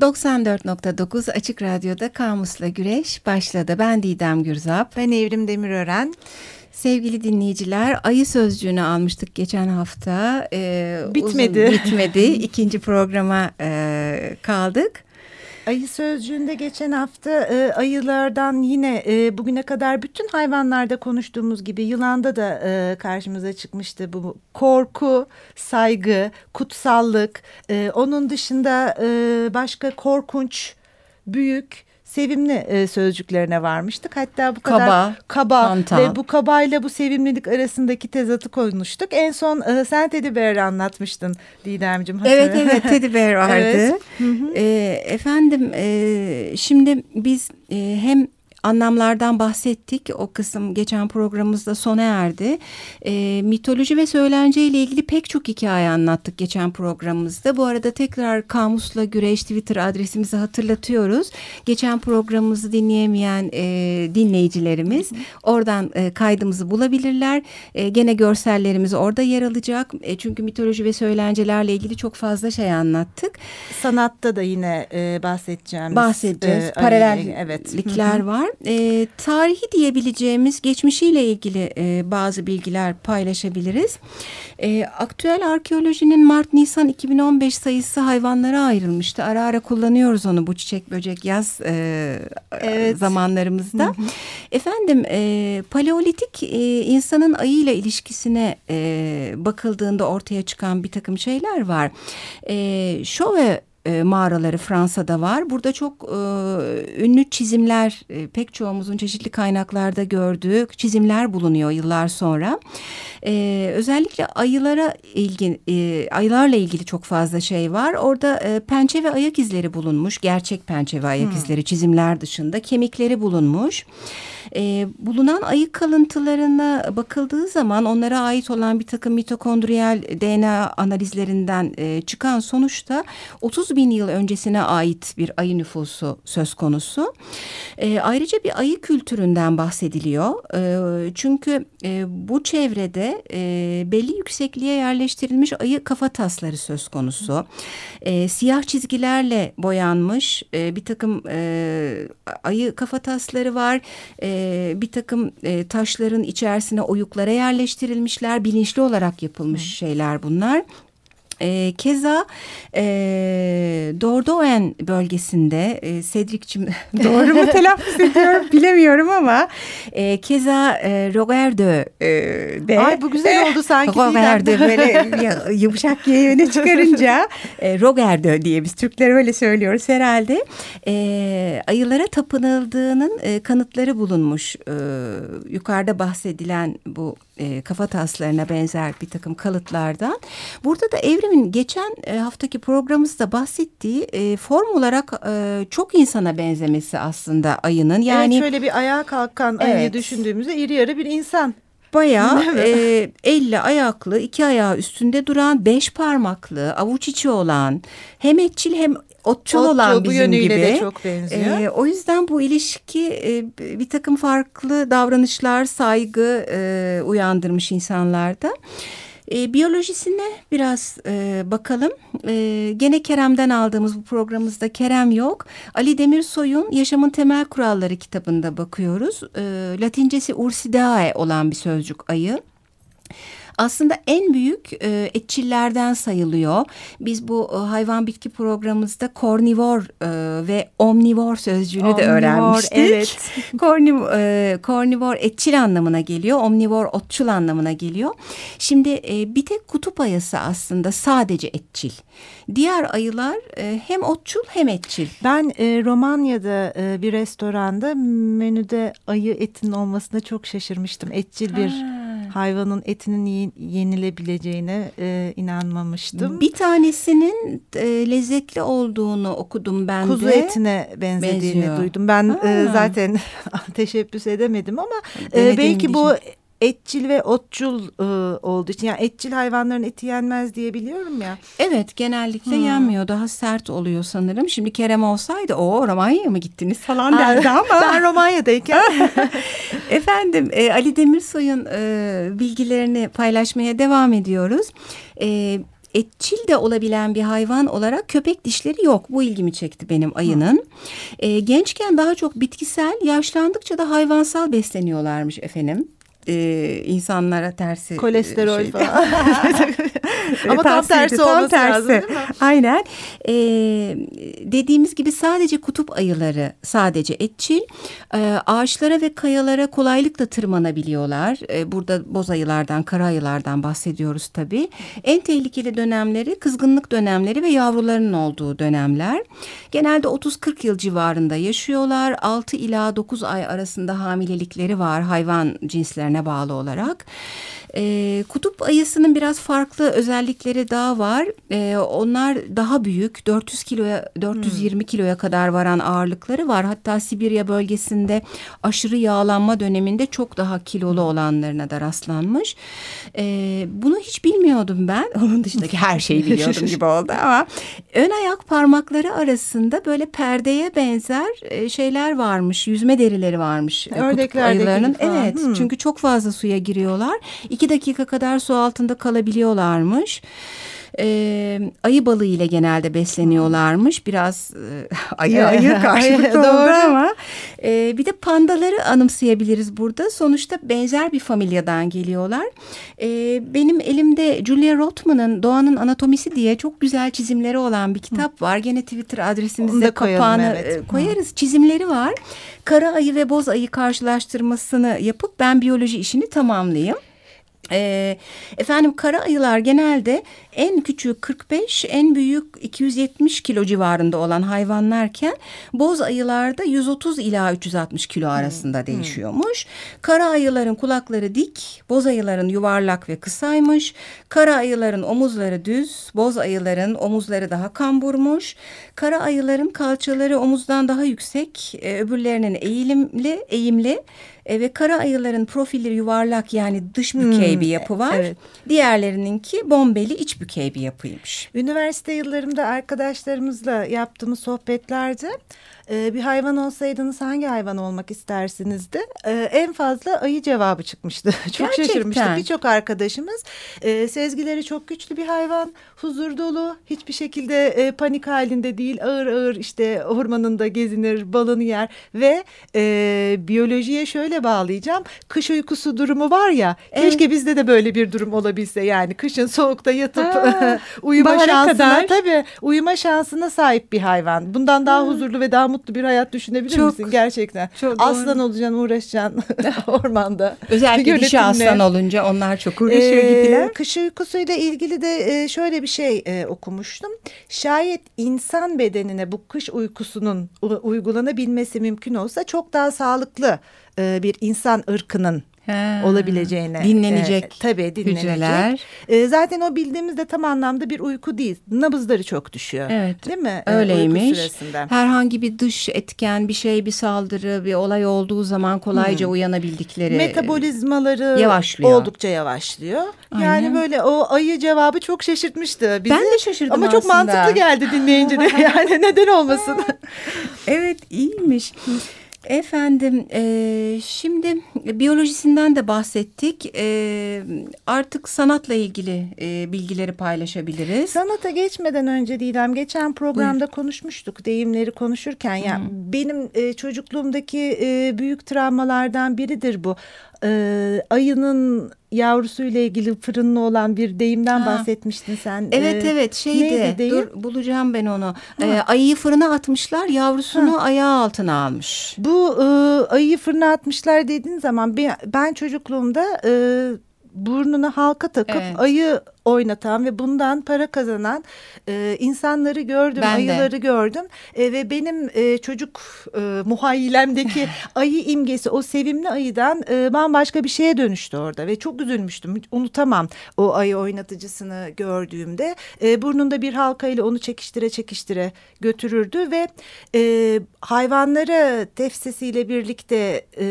94.9 Açık Radyo'da Kamus'la Güreş başladı. Ben Didem Gürzap. Ben Evrim Demirören. Sevgili dinleyiciler, ayı sözcüğünü almıştık geçen hafta. Ee, bitmedi. Uzun, bitmedi. İkinci programa e, kaldık. Ayı sözcüğünde geçen hafta e, ayılardan yine e, bugüne kadar bütün hayvanlarda konuştuğumuz gibi yılanda da e, karşımıza çıkmıştı bu korku, saygı, kutsallık. E, onun dışında e, başka korkunç, büyük sevimli e, sözcüklerine varmıştık. Hatta bu kadar kaba, kaba hantal. ve bu kabayla bu sevimlilik arasındaki tezatı konuştuk. En son e, sen Teddy Bear'ı anlatmıştın Didemciğim. Evet evet Teddy Bear vardı. evet. E, efendim e, şimdi biz e, hem anlamlardan bahsettik. O kısım geçen programımızda sona erdi. E, mitoloji ve söylence ile ilgili pek çok hikaye anlattık geçen programımızda. Bu arada tekrar Kamusla Güreş Twitter adresimizi hatırlatıyoruz. Geçen programımızı dinleyemeyen e, dinleyicilerimiz oradan e, kaydımızı bulabilirler. E, gene görsellerimiz orada yer alacak. E, çünkü mitoloji ve söylencelerle ilgili çok fazla şey anlattık. Sanatta da yine e, bahsedeceğimiz. Bahsedeceğiz. E, Paralellikler var e, tarihi diyebileceğimiz geçmişiyle ilgili e, bazı bilgiler paylaşabiliriz. E, aktüel arkeolojinin Mart-Nisan 2015 sayısı hayvanlara ayrılmıştı. Ara ara kullanıyoruz onu bu çiçek böcek yaz e, evet. zamanlarımızda. Hı hı. Efendim e, paleolitik e, insanın ayıyla ilişkisine e, bakıldığında ortaya çıkan bir takım şeyler var. E, Şove e, mağaraları Fransa'da var. Burada çok e, ünlü çizimler e, pek çoğumuzun çeşitli kaynaklarda gördüğü çizimler bulunuyor yıllar sonra. E, özellikle ayılara ilgin e, ayılarla ilgili çok fazla şey var. Orada e, pençe ve ayak izleri bulunmuş. Gerçek pençe ve ayak hmm. izleri çizimler dışında kemikleri bulunmuş. E, bulunan ayı kalıntılarına bakıldığı zaman onlara ait olan bir takım mitokondriyal DNA analizlerinden e, çıkan sonuçta 30 bin yıl öncesine ait bir ayı nüfusu söz konusu. E, ayrıca bir ayı kültüründen bahsediliyor. E, çünkü e, bu çevrede e, belli yüksekliğe yerleştirilmiş ayı kafa tasları söz konusu. E, siyah çizgilerle boyanmış e, bir takım e, ayı kafa tasları var. E, bir takım e, taşların içerisine oyuklara yerleştirilmişler. Bilinçli olarak yapılmış Hı. şeyler bunlar. E, keza e, Dordoğan bölgesinde e, Cedric'cim doğru mu telaffuz ediyorum bilemiyorum ama e, keza e, Rogerde'de Ay bu güzel oldu sanki. Rogerde böyle yumuşak yayını çıkarınca e, Rogerde diye biz Türkler öyle söylüyoruz herhalde. E, ayılara tapınıldığının e, kanıtları bulunmuş. E, yukarıda bahsedilen bu e, kafa taslarına benzer bir takım kalıtlardan. Burada da evrimin geçen e, haftaki programımızda bahsettiği e, form olarak e, çok insana benzemesi aslında ayının. Yani evet, şöyle bir ayağa kalkan evet. ayıyı düşündüğümüzde iri yarı bir insan. Bayağı e, elle ayaklı, iki ayağı üstünde duran, beş parmaklı, avuç içi olan, hem etçil hem otçul Otçul, olan bizim bu yönüyle gibi. de çok benziyor. E, o yüzden bu ilişki e, bir takım farklı davranışlar, saygı e, uyandırmış insanlarda. E, biyolojisine biraz e, bakalım. E, gene Kerem'den aldığımız bu programımızda Kerem yok. Ali Demirsoy'un Yaşamın Temel Kuralları kitabında bakıyoruz. E, Latincesi Ursidae olan bir sözcük ayı aslında en büyük e, etçillerden sayılıyor. Biz bu e, hayvan bitki programımızda kornivor e, ve omnivor sözcüğünü omnivor, de öğrenmiştik. Evet. Korniv, e, kornivor etçil anlamına geliyor. Omnivor otçul anlamına geliyor. Şimdi e, bir tek kutup ayısı aslında sadece etçil. Diğer ayılar e, hem otçul hem etçil. Ben e, Romanya'da e, bir restoranda menüde ayı etinin olmasına çok şaşırmıştım. Etçil bir hayvanın etinin yenilebileceğine e, inanmamıştım. Bir tanesinin e, lezzetli olduğunu okudum ben Kuzu de. Kuzu etine benzediğini Benziyor. duydum. Ben e, zaten teşebbüs edemedim ama e, belki bu etçil ve otçul e, olduğu için yani etçil hayvanların eti yenmez diye biliyorum ya. Evet genellikle hmm. yenmiyor daha sert oluyor sanırım. Şimdi Kerem olsaydı o Romanya'ya mı gittiniz falan derdi ama. ben Romanya'dayken. Efendim e, Ali Demirsoy'un e, bilgilerini paylaşmaya devam ediyoruz. E, etçil de olabilen bir hayvan olarak köpek dişleri yok. Bu ilgimi çekti benim ayının. E, gençken daha çok bitkisel, yaşlandıkça da hayvansal besleniyorlarmış efendim e, insanlara tersi kolesterol şey. falan. Ama tam tersi tam olması tersi. lazım değil mi? Aynen. E, dediğimiz gibi sadece kutup ayıları sadece etçil. E, ağaçlara ve kayalara kolaylıkla tırmanabiliyorlar. E, burada boz ayılardan, kara ayılardan bahsediyoruz tabii. En tehlikeli dönemleri kızgınlık dönemleri ve yavrularının olduğu dönemler. Genelde 30-40 yıl civarında yaşıyorlar. 6 ila 9 ay arasında hamilelikleri var hayvan cinslerine bağlı olarak. E, kutup ayısının biraz farklı özellikleri daha var. E, onlar daha büyük 400 kiloya 420 hmm. kiloya kadar varan ağırlıkları var. Hatta Sibirya bölgesinde aşırı yağlanma döneminde çok daha kilolu olanlarına da rastlanmış. E, bunu hiç bilmiyordum ben. Onun dışındaki her şeyi biliyordum gibi oldu ama ön ayak parmakları arasında böyle perdeye benzer e, şeyler varmış. Yüzme derileri varmış. Ördeklerdeki Evet. Hmm. Çünkü çok fazla suya giriyorlar. İki dakika kadar su altında kalabiliyorlarmış. E, ayı balığı ile genelde besleniyorlarmış. Biraz e, ayı ayı karşılıklı oldu ama. E, bir de pandaları anımsayabiliriz burada. Sonuçta benzer bir familyadan geliyorlar. E, benim elimde Julia Rothman'ın Doğanın Anatomisi diye çok güzel çizimleri olan bir kitap var. Gene Twitter adresimizde kapağını evet. E, koyarız. Hı. Çizimleri var. Kara ayı ve boz ayı karşılaştırmasını yapıp ben biyoloji işini tamamlayayım. E, efendim kara ayılar genelde en küçük 45, en büyük 270 kilo civarında olan hayvanlarken boz ayılarda 130 ila 360 kilo arasında hmm. değişiyormuş. Hmm. Kara ayıların kulakları dik, boz ayıların yuvarlak ve kısaymış. Kara ayıların omuzları düz, boz ayıların omuzları daha kamburmuş. Kara ayıların kalçaları omuzdan daha yüksek, e, öbürlerinin eğilimli, eğimli e, ve kara ayıların profilleri yuvarlak yani dış bükey hmm, bir yapı var. Evet. Diğerlerininki bombeli iç bükey bir yapıymış. Üniversite yıllarımda arkadaşlarımızla yaptığımız sohbetlerde e, bir hayvan olsaydınız hangi hayvan olmak istersinizdi? E, en fazla ayı cevabı çıkmıştı. çok Gerçekten. şaşırmıştık. Birçok arkadaşımız e, sezgileri çok güçlü bir hayvan, huzur dolu, hiçbir şekilde e, panik halinde değil, ağır ağır işte ormanında gezinir, balını yer ve e, biyolojiye şöyle bağlayacağım. Kış uykusu durumu var ya, evet. keşke bizde de böyle bir durum olabilse yani kışın soğukta yatıp uyuma şansına kadar. tabii uyuma şansına sahip bir hayvan. Bundan daha huzurlu ve daha mutlu bir hayat düşünebilir çok, misin gerçekten? Çok aslan doğru. olacaksın, uğraşacaksın ormanda. Özellikle dişi aslan olunca onlar çok uğraşıyor ee, gibiler. Kış uykusuyla ilgili de e, şöyle bir şey e, okumuştum. Şayet insan bedenine bu kış uykusunun uygulanabilmesi mümkün olsa çok daha sağlıklı e, bir insan ırkının He. olabileceğine. Dinlenecek. E, tabii dinlenecek. Hücreler. E, zaten o bildiğimizde tam anlamda bir uyku değil. Nabızları çok düşüyor. Evet. Değil mi? E, Öyleymiş. E, Herhangi bir dış etken bir şey bir saldırı bir olay olduğu zaman kolayca hmm. uyanabildikleri. Metabolizmaları yavaşlıyor. oldukça yavaşlıyor. Aynen. Yani böyle o ayı cevabı çok şaşırtmıştı bizi. Ben de şaşırdım Ama aslında. çok mantıklı geldi dinleyince de yani neden olmasın. evet iyiymiş. Efendim e, şimdi biyolojisinden de bahsettik. E, artık sanatla ilgili e, bilgileri paylaşabiliriz. Sanata geçmeden önce Didem geçen programda Buyur. konuşmuştuk deyimleri konuşurken. Ya yani benim e, çocukluğumdaki e, büyük travmalardan biridir bu e, ayının yavrusuyla ilgili fırınlı olan bir deyimden ha. bahsetmiştin sen. Evet ee, evet şeydi dur bulacağım ben onu. Ee, ayıyı fırına atmışlar yavrusunu ha. ayağı altına almış. Bu e, ayıyı fırına atmışlar dediğin zaman ben, ben çocukluğumda e, burnuna halka takıp evet. ayı oynatan ve bundan para kazanan e, insanları gördüm, ben ayıları de. gördüm e, ve benim e, çocuk e, muhayyilemdeki ayı imgesi o sevimli ayıdan e, bambaşka bir şeye dönüştü orada ve çok üzülmüştüm. Unutamam o ayı oynatıcısını gördüğümde e, burnunda bir halka ile onu çekiştire çekiştire götürürdü ve e, hayvanlara tefsesiyle birlikte e,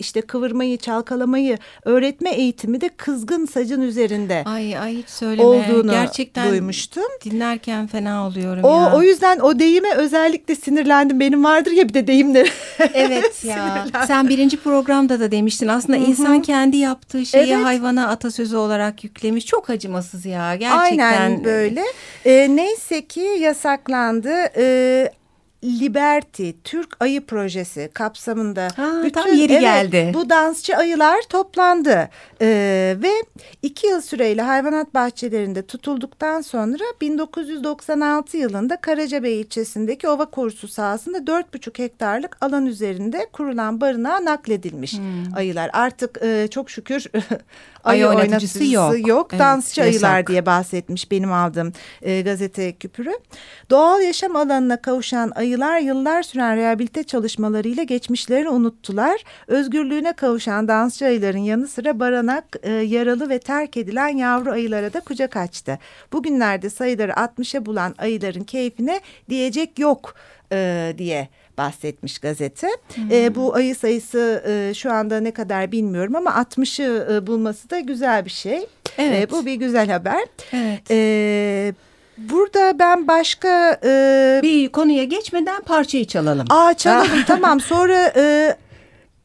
işte kıvırmayı, çalkalamayı öğretme eğitimi de kızgın sacın üzerinde. Ay ay hiç Söyleme. olduğunu Gerçekten duymuştum. Dinlerken fena oluyorum o, ya. O yüzden o deyime özellikle sinirlendim. Benim vardır ya bir de deyimler. Evet ya. Sen birinci programda da demiştin. Aslında Hı -hı. insan kendi yaptığı şeyi evet. hayvana atasözü olarak yüklemiş. Çok acımasız ya. Gerçekten. Aynen böyle. Ee, neyse ki yasaklandı. Ee, Liberty Türk Ayı Projesi kapsamında ha, bütün tam yeri evet, geldi. Bu dansçı ayılar toplandı ee, ve iki yıl süreyle hayvanat bahçelerinde tutulduktan sonra 1996 yılında Karacabey ilçesindeki ova korusu sahasında 4,5 hektarlık alan üzerinde kurulan barınağa nakledilmiş hmm. ayılar. Artık e, çok şükür ayı, ayı oynatıcısı yok. yok. Evet, Dansçı yasak. ayılar diye bahsetmiş benim aldığım e, gazete küpürü. Doğal yaşam alanına kavuşan ayılar yıllar süren rehabilite çalışmalarıyla geçmişlerini unuttular. Özgürlüğüne kavuşan dansçı ayıların yanı sıra baranak e, yaralı ve terk edilen yavru ayılara da kucak açtı. Bugünlerde sayıları 60'a bulan ayıların keyfine diyecek yok e, diye bahsetmiş gazete. Hmm. E, bu ayı sayısı e, şu anda ne kadar bilmiyorum ama 60'ı e, bulması da güzel bir şey. Evet. E, bu bir güzel haber. Evet. E, Burada ben başka... E, bir konuya geçmeden parçayı çalalım. Aa çalalım tamam sonra... E,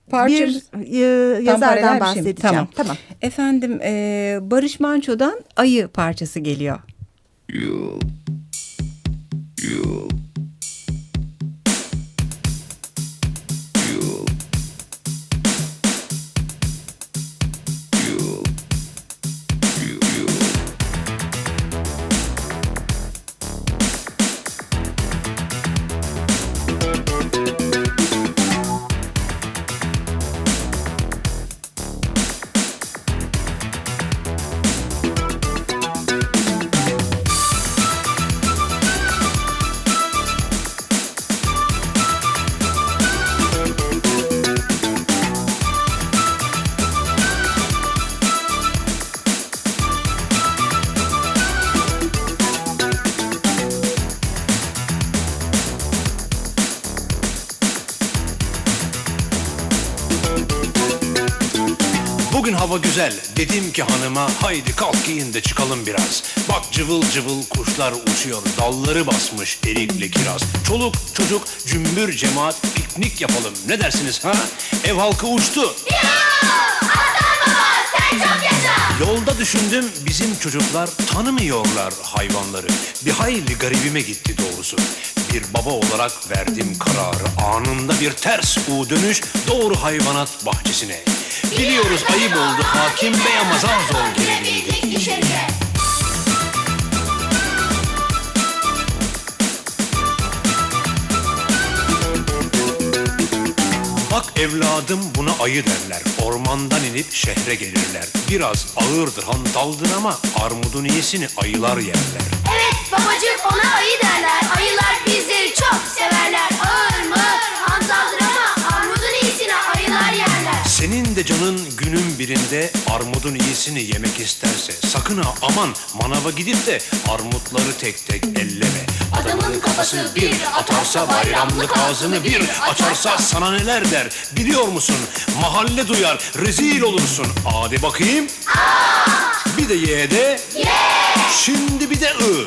Parçamız, bir e, yazardan bahsedeceğim. Tamam. tamam. Efendim e, Barış Manço'dan Ayı parçası geliyor. You, you. hava güzel. Dedim ki hanıma haydi kalk giyin de çıkalım biraz. Bak cıvıl cıvıl kuşlar uçuyor. Dalları basmış erikli kiraz. Çoluk çocuk cümbür cemaat piknik yapalım. Ne dersiniz ha? Ev halkı uçtu. Ya! Aslan baba sen çok yaşa! Yolda düşündüm bizim çocuklar tanımıyorlar hayvanları. Bir hayli garibime gitti doğrusu bir baba olarak verdim kararı Anında bir ters U dönüş doğru hayvanat bahçesine Biliyoruz ayıp oldu hakim bey ama zar zor gelebildik. Bak evladım buna ayı derler. Ormandan inip şehre gelirler. Biraz ağırdır hantaldır ama armudun iyisini ayılar yerler. Evet babacığım ona ayı derler. Ayılar severler. Ağır mı? Hantaldır ama armudun iyisini ayılar yerler. Senin de canın günün birinde armudun iyisini yemek isterse sakın ha aman manava gidip de armutları tek tek elleme. Adamın kafası bir atarsa bayramlık ağzını bir açarsa sana neler der biliyor musun? Mahalle duyar rezil olursun. Hadi bakayım. A. Bir de Y'de. Y. Şimdi bir de. I.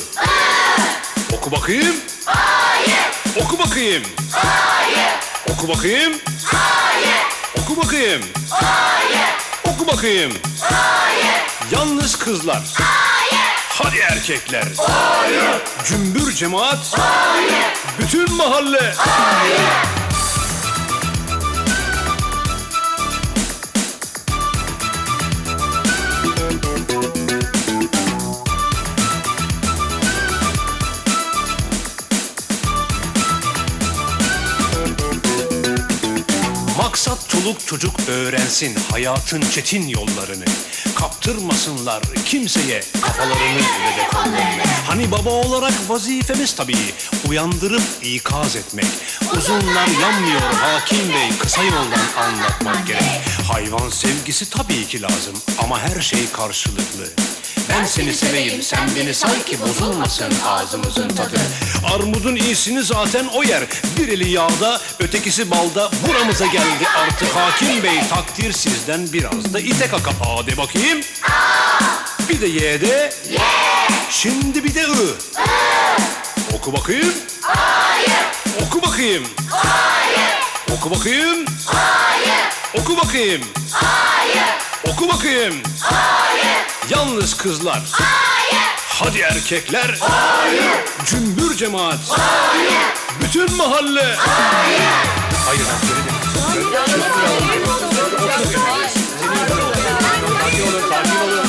Oku bakayım. Hayır. Oku bakayım. Hayır. Oku bakayım. Hayır. Oku bakayım. Hayır. Oku bakayım. Hayır. Yalnız kızlar. Hayır. Hadi erkekler. Hayır. Cümbür cemaat. Hayır. Bütün mahalle. Hayır. Çoluk çocuk öğrensin hayatın çetin yollarını. Kaptırmasınlar kimseye kafalarını ve de kollarını. Hani baba olarak vazifemiz tabii uyandırıp ikaz etmek. Uzunlar yanmıyor hakim bey kısa yoldan anlatmak gerek. Hayvan sevgisi tabii ki lazım ama her şey karşılıklı. Ben seni seveyim sen beni say ki bozulmasın ağzımızın tadı Armudun iyisini zaten o yer. Bir eli yağda ötekisi balda. Buramıza geldi artık hakim bey. Takdir sizden biraz da ite kaka A de bakayım. A Bir de Y de. Y Şimdi bir de I I Oku bakayım. Hayır. Oku bakayım. Hayır. Oku bakayım. Hayır. Oku bakayım. Hayır Oku bakayım. Hayır. Yalnız kızlar. Hayır. Hadi erkekler. Hayır. Cümbür cemaat. Hayır. Bütün mahalle. Hayır Hayır. Sakin olun, sakin olun. Senin,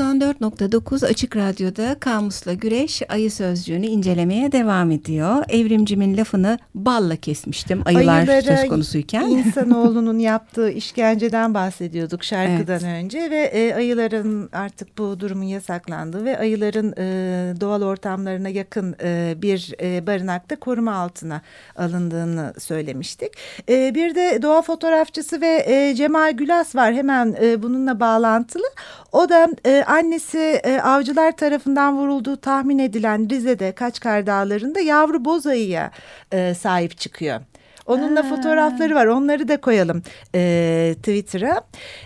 corazón. 94.9 Açık Radyo'da Kamus'la Güreş ayı sözcüğünü incelemeye devam ediyor. Evrimcimin lafını balla kesmiştim ayılar Ayılara söz konusuyken. insanoğlunun yaptığı işkenceden bahsediyorduk şarkıdan Evet. önce ve e, ayıların artık bu durumun yasaklandığı ve ayıların e, doğal ortamlarına yakın e, bir e, barınakta koruma altına alındığını söylemiştik. E, bir de doğa fotoğrafçısı ve e, Cemal Gülas var hemen e, bununla bağlantılı. O da e, annesi e, avcılar tarafından vurulduğu tahmin edilen Rize'de Kaçkar Dağları'nda yavru boz ayıya e, sahip çıkıyor. Onunla fotoğrafları var. Onları da koyalım e, Twitter'a.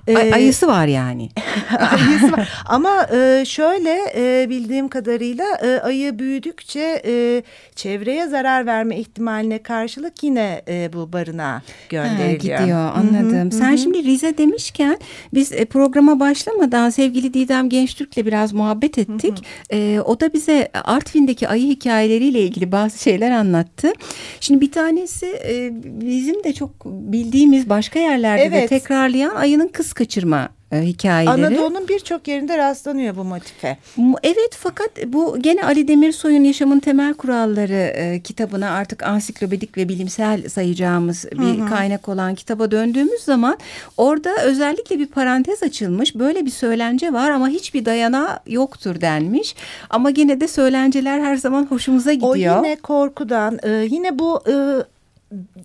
E, Ay- ayısı var yani. ayısı var. Ama e, şöyle e, bildiğim kadarıyla e, ayı büyüdükçe e, çevreye zarar verme ihtimaline karşılık yine e, bu barınağa Ha, gönderiliyor. gidiyor anladım. Sen şimdi Rize demişken biz e, programa başlamadan sevgili Didem Gençtürk'le biraz muhabbet ettik. E, o da bize Artvin'deki ayı hikayeleriyle ilgili bazı şeyler anlattı. Şimdi bir tanesi e, bizim de çok bildiğimiz başka yerlerde de Evet. tekrarlayan ayının kız kaçırma e, hikayeleri. Anadolu'nun birçok yerinde rastlanıyor bu motife. Evet fakat bu gene Ali Demirsoy'un Yaşamın Temel Kuralları e, kitabına artık ansiklopedik ve bilimsel sayacağımız bir kaynak olan kitaba döndüğümüz zaman orada özellikle bir parantez açılmış. Böyle bir söylence var ama hiçbir dayanağı yoktur denmiş. Ama gene de söylenceler her zaman hoşumuza gidiyor. O yine korkudan, e, yine bu e,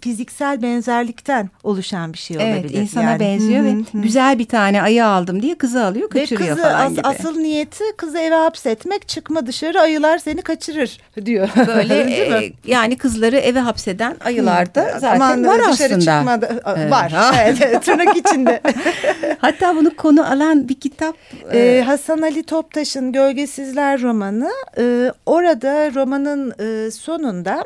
fiziksel benzerlikten oluşan bir şey Evet olabilir. insana yani. benziyor Hı ve hı hı. güzel bir tane ayı aldım diye kızı alıyor Ve kaçırıyor kızı falan as- gibi. asıl niyeti kızı eve hapsetmek çıkma dışarı ayılar seni kaçırır diyor. Böyle Değil mi? e, yani kızları eve hapseden ayılar da zaten Aman var dışarı aslında. çıkma Evet. var. Evet, tırnak içinde. Hatta bunu konu alan bir kitap e, Ee, Hasan Ali Toptaş'ın Gölgesizler romanı. Ee, orada romanın e, sonunda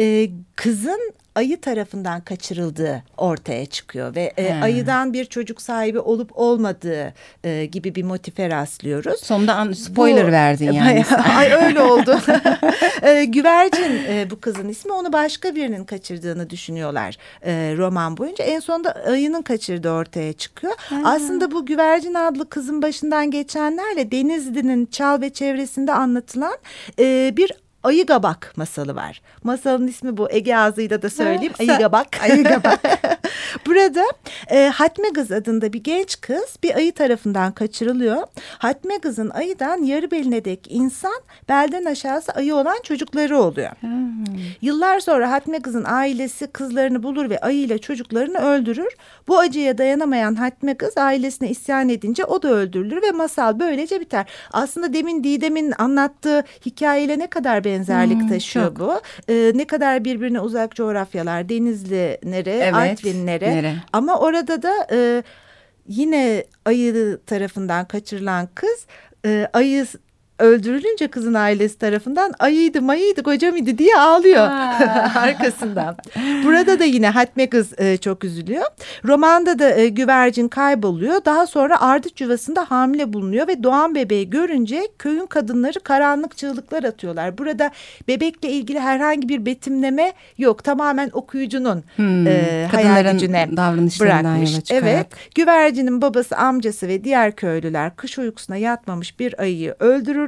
e, kızın ayı tarafından kaçırıldığı ortaya çıkıyor ve e, ayıdan bir çocuk sahibi olup olmadığı e, gibi bir motife rastlıyoruz. sonunda an- spoiler Bu- verdin yani. Ay öyle oldu. e, güvercin e, bu kızın ismi onu başka birinin kaçırdığını düşünüyorlar e, roman boyunca. En sonunda ayının kaçırdığı ortaya çıkıyor. Aslında bu güvercin adlı kızın başından geçenlerle Denizli'nin Çal ve çevresinde anlatılan e, bir Ayı Gabak masalı var. Masalın ismi bu. Ege ağzıyla da söyleyeyim. Ayı Gabak. Ayı. Burada e, Hatme Kız adında bir genç kız bir ayı tarafından kaçırılıyor. Hatme Kız'ın ayıdan yarı beline dek insan belden aşağısı ayı olan çocukları oluyor. Yıllar sonra Hatme Kız'ın ailesi kızlarını bulur ve ayıyla çocuklarını öldürür. Bu acıya dayanamayan Hatme Kız ailesine isyan edince o da öldürülür ve masal böylece biter. Aslında demin Didem'in anlattığı hikayeyle ne kadar benzerlik taşıyor çok. bu. E, ne kadar birbirine uzak coğrafyalar, Denizli'lere, Evet, Artvinlere. Nere? Ama orada da e, yine ayı tarafından kaçırılan kız e, ayı öldürülünce kızın ailesi tarafından ayıydı mayıydı kocamıydı diye ağlıyor arkasından. Burada da yine Hatme kız e, çok üzülüyor. Romanda da e, güvercin kayboluyor. Daha sonra ardıç yuvasında hamile bulunuyor ve doğan bebeği görünce köyün kadınları karanlık çığlıklar atıyorlar. Burada bebekle ilgili herhangi bir betimleme yok. Tamamen okuyucunun hmm, e, hayal gücüne bırakmış. Evet. Güvercinin babası, amcası ve diğer köylüler kış uykusuna yatmamış bir ayıyı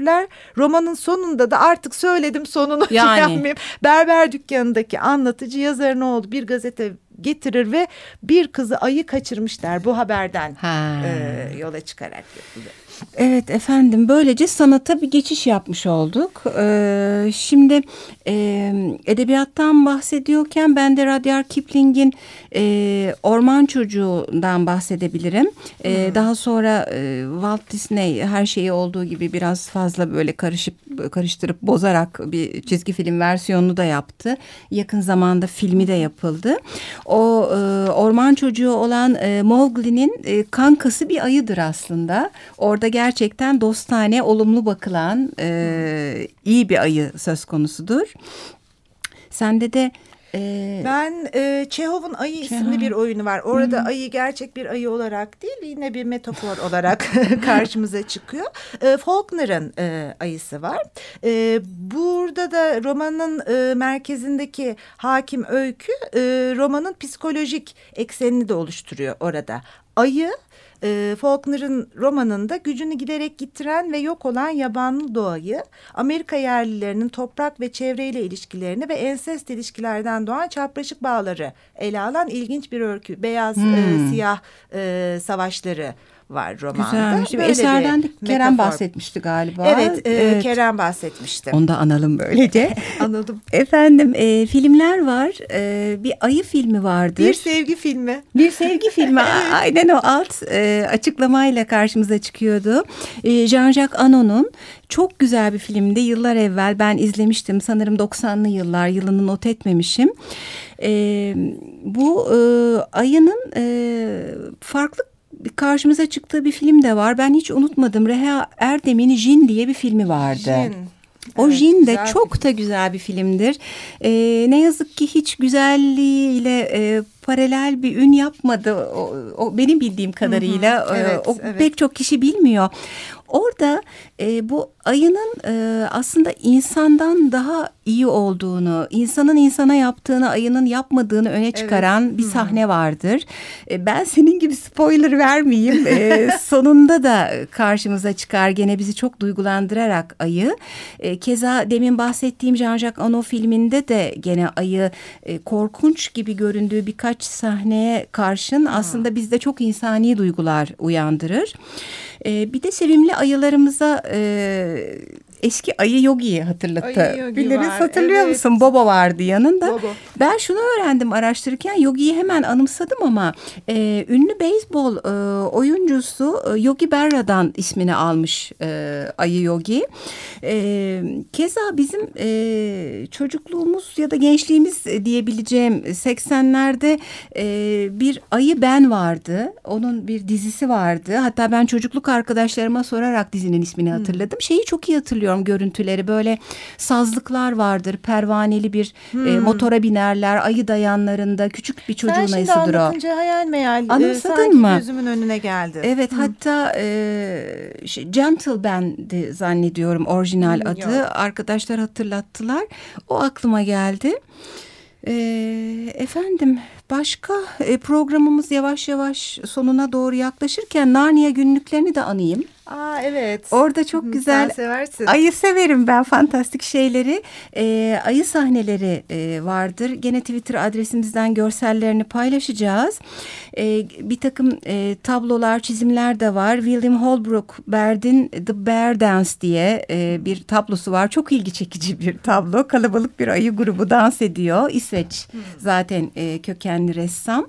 öldürürler. Romanın sonunda da artık söyledim sonunu yani. Berber dükkanındaki anlatıcı yazarın oğlu bir gazete getirir ve bir kızı ayı kaçırmışlar bu haberden e, yola çıkarak yapılıyor. Evet efendim böylece sanata bir geçiş yapmış olduk. Ee, şimdi e, edebiyattan bahsediyorken ben de Rudyard Kipling'in e, Orman Çocuğu'ndan bahsedebilirim. E, hmm. Daha sonra e, Walt Disney her şeyi olduğu gibi biraz fazla böyle karışıp karıştırıp bozarak bir çizgi film versiyonunu da yaptı. Yakın zamanda filmi de yapıldı. O e, Orman Çocuğu olan e, Mowgli'nin e, kankası bir ayıdır aslında. Orada gerçekten dostane, olumlu bakılan e, iyi bir ayı söz konusudur. Sende de ee, ben e, Çehov'un Ayı Çehov. isimli bir oyunu var. Orada hmm. ayı gerçek bir ayı olarak değil yine bir metafor olarak karşımıza çıkıyor. E, Faulkner'ın e, ayısı var. E, burada da romanın e, merkezindeki hakim öykü e, romanın psikolojik eksenini de oluşturuyor orada. Ayı e, Faulkner'ın romanında gücünü giderek gittiren ve yok olan yabanlı doğayı, Amerika yerlilerinin toprak ve çevreyle ilişkilerini ve ensest ilişkilerden doğan çapraşık bağları ele alan ilginç bir öykü. Beyaz, e, hmm. e, siyah e, savaşları var romanda. Güzelmiş. Böyle Eserden de Kerem bahsetmişti galiba. Evet, e, evet. Kerem bahsetmişti. Onu da analım böylece. Anladım. Efendim e, filmler var. E, bir ayı filmi vardır. Bir sevgi filmi. Bir sevgi filmi. Aynen o alt e, açıklamayla karşımıza çıkıyordu. E, Jean-Jacques Anon'un çok güzel bir filmdi. Yıllar evvel ben izlemiştim. Sanırım 90'lı yıllar. Yılını not etmemişim. E, bu e, ayının e, farklı karşımıza çıktığı bir film de var. Ben hiç unutmadım. Reha Erdem'in Jin diye bir filmi vardı. Jin. O evet, Jin de çok film. da güzel bir filmdir. Ee, ne yazık ki hiç güzelliğiyle e, paralel bir ün yapmadı. O, o benim bildiğim kadarıyla hı hı, evet, o evet. pek çok kişi bilmiyor. Orada e, bu ayının e, aslında insandan daha iyi olduğunu, insanın insana yaptığını ayının yapmadığını öne çıkaran evet. bir sahne vardır. E, ben senin gibi spoiler vermeyeyim. E, sonunda da karşımıza çıkar gene bizi çok duygulandırarak ayı. E, keza demin bahsettiğim Jean-Jacques Anno filminde de gene ayı e, korkunç gibi göründüğü birkaç sahneye karşın aslında bizde çok insani duygular uyandırır. E, bir de sevimli ayılarımıza e, eski Ayı Yogi'yi hatırlatabiliriz. Hatırlıyor evet. musun? Bobo vardı yanında. Bobo. Ben şunu öğrendim araştırırken Yogi'yi hemen anımsadım ama e, ünlü beyzbol e, oyuncusu e, Yogi Berra'dan ismini almış e, Ayı Yogi. E, keza bizim e, çocukluğumuz ya da gençliğimiz diyebileceğim 80'lerde e, bir Ayı Ben vardı. Onun bir dizisi vardı. Hatta ben çocukluk arkadaşlarıma sorarak dizinin ismini hatırladım. Hmm. Şeyi çok iyi hatırlıyorum hatırlıyorum görüntüleri. Böyle sazlıklar vardır. Pervaneli bir e, hmm. e, motora binerler. Ayı dayanlarında küçük bir çocuğun ayısıdır o. Sen şimdi anlatınca hayal meyal. E, Anımsadın e, mı? gözümün önüne geldi. Evet hmm. hatta e, şey, Gentleman'di zannediyorum orijinal hmm, adı. Yok. Arkadaşlar hatırlattılar. O aklıma geldi. E, efendim başka e, programımız yavaş yavaş sonuna doğru yaklaşırken Narnia günlüklerini de anayım. Aa evet. Orada çok güzel. Sen seversin. Ayı severim ben fantastik şeyleri. Ee, ayı sahneleri e, vardır. Gene Twitter adresimizden görsellerini paylaşacağız. Ee, bir takım e, tablolar, çizimler de var. William Holbrook Baird'in The Bear Dance diye e, bir tablosu var. Çok ilgi çekici bir tablo. Kalabalık bir ayı grubu dans ediyor. İsveç zaten e, kökenli ressam.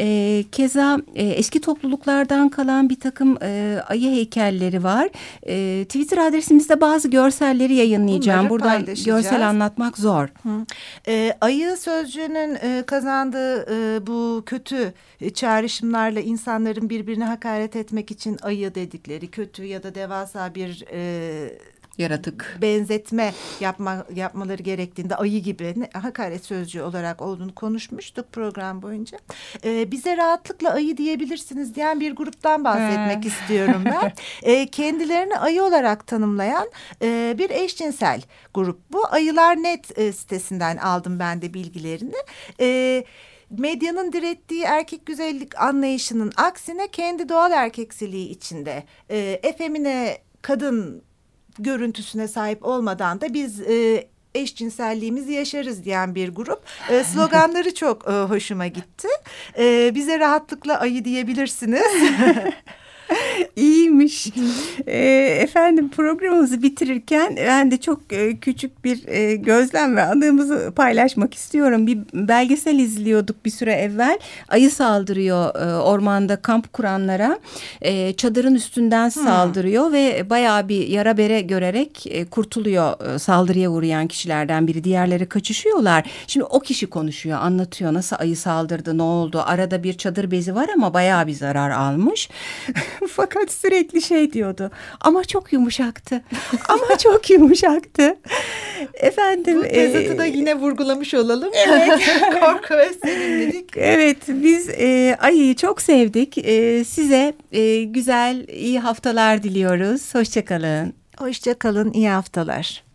E, keza e, eski topluluklardan kalan bir takım e, ayı heykeli görselleri var. E, Twitter adresimizde bazı görselleri yayınlayacağım. Bunları Burada görsel anlatmak zor. Hı. E, ayı sözcüğünün e, kazandığı e, bu kötü e, çağrışımlarla insanların birbirine hakaret etmek için ayı dedikleri kötü ya da devasa bir... E, yaratık benzetme yapma yapmaları gerektiğinde ayı gibi ne, hakaret sözcüğü olarak olduğunu konuşmuştuk program boyunca. Ee, bize rahatlıkla ayı diyebilirsiniz diyen bir gruptan bahsetmek istiyorum ben. Ee, kendilerini ayı olarak tanımlayan e, bir eşcinsel grup bu. Ayılar Net e, sitesinden aldım ben de bilgilerini. Evet medyanın direttiği erkek güzellik anlayışının aksine kendi doğal erkeksiliği içinde e, efemine kadın görüntüsüne sahip olmadan da biz e, eşcinselliğimizi yaşarız diyen bir grup. E, sloganları çok e, hoşuma gitti. E, bize rahatlıkla ayı diyebilirsiniz. İyiymiş. e, efendim programımızı bitirirken ben de çok e, küçük bir e, gözlem ve anımızı paylaşmak istiyorum. Bir belgesel izliyorduk bir süre evvel. Ayı saldırıyor e, ormanda kamp kuranlara. E, çadırın üstünden hmm. saldırıyor ve bayağı bir yara bere görerek e, kurtuluyor e, saldırıya uğrayan kişilerden biri. Diğerleri kaçışıyorlar. Şimdi o kişi konuşuyor, anlatıyor nasıl ayı saldırdı, ne oldu. Arada bir çadır bezi var ama bayağı bir zarar almış. Fakat sürekli şey diyordu. Ama çok yumuşaktı. Ama çok yumuşaktı. Efendim. Bu tezatı e, da yine vurgulamış olalım. Evet. Korku ve sevimlilik. Evet biz e, Ayı'yı çok sevdik. E, size e, güzel iyi haftalar diliyoruz. Hoşçakalın. Hoşçakalın iyi haftalar.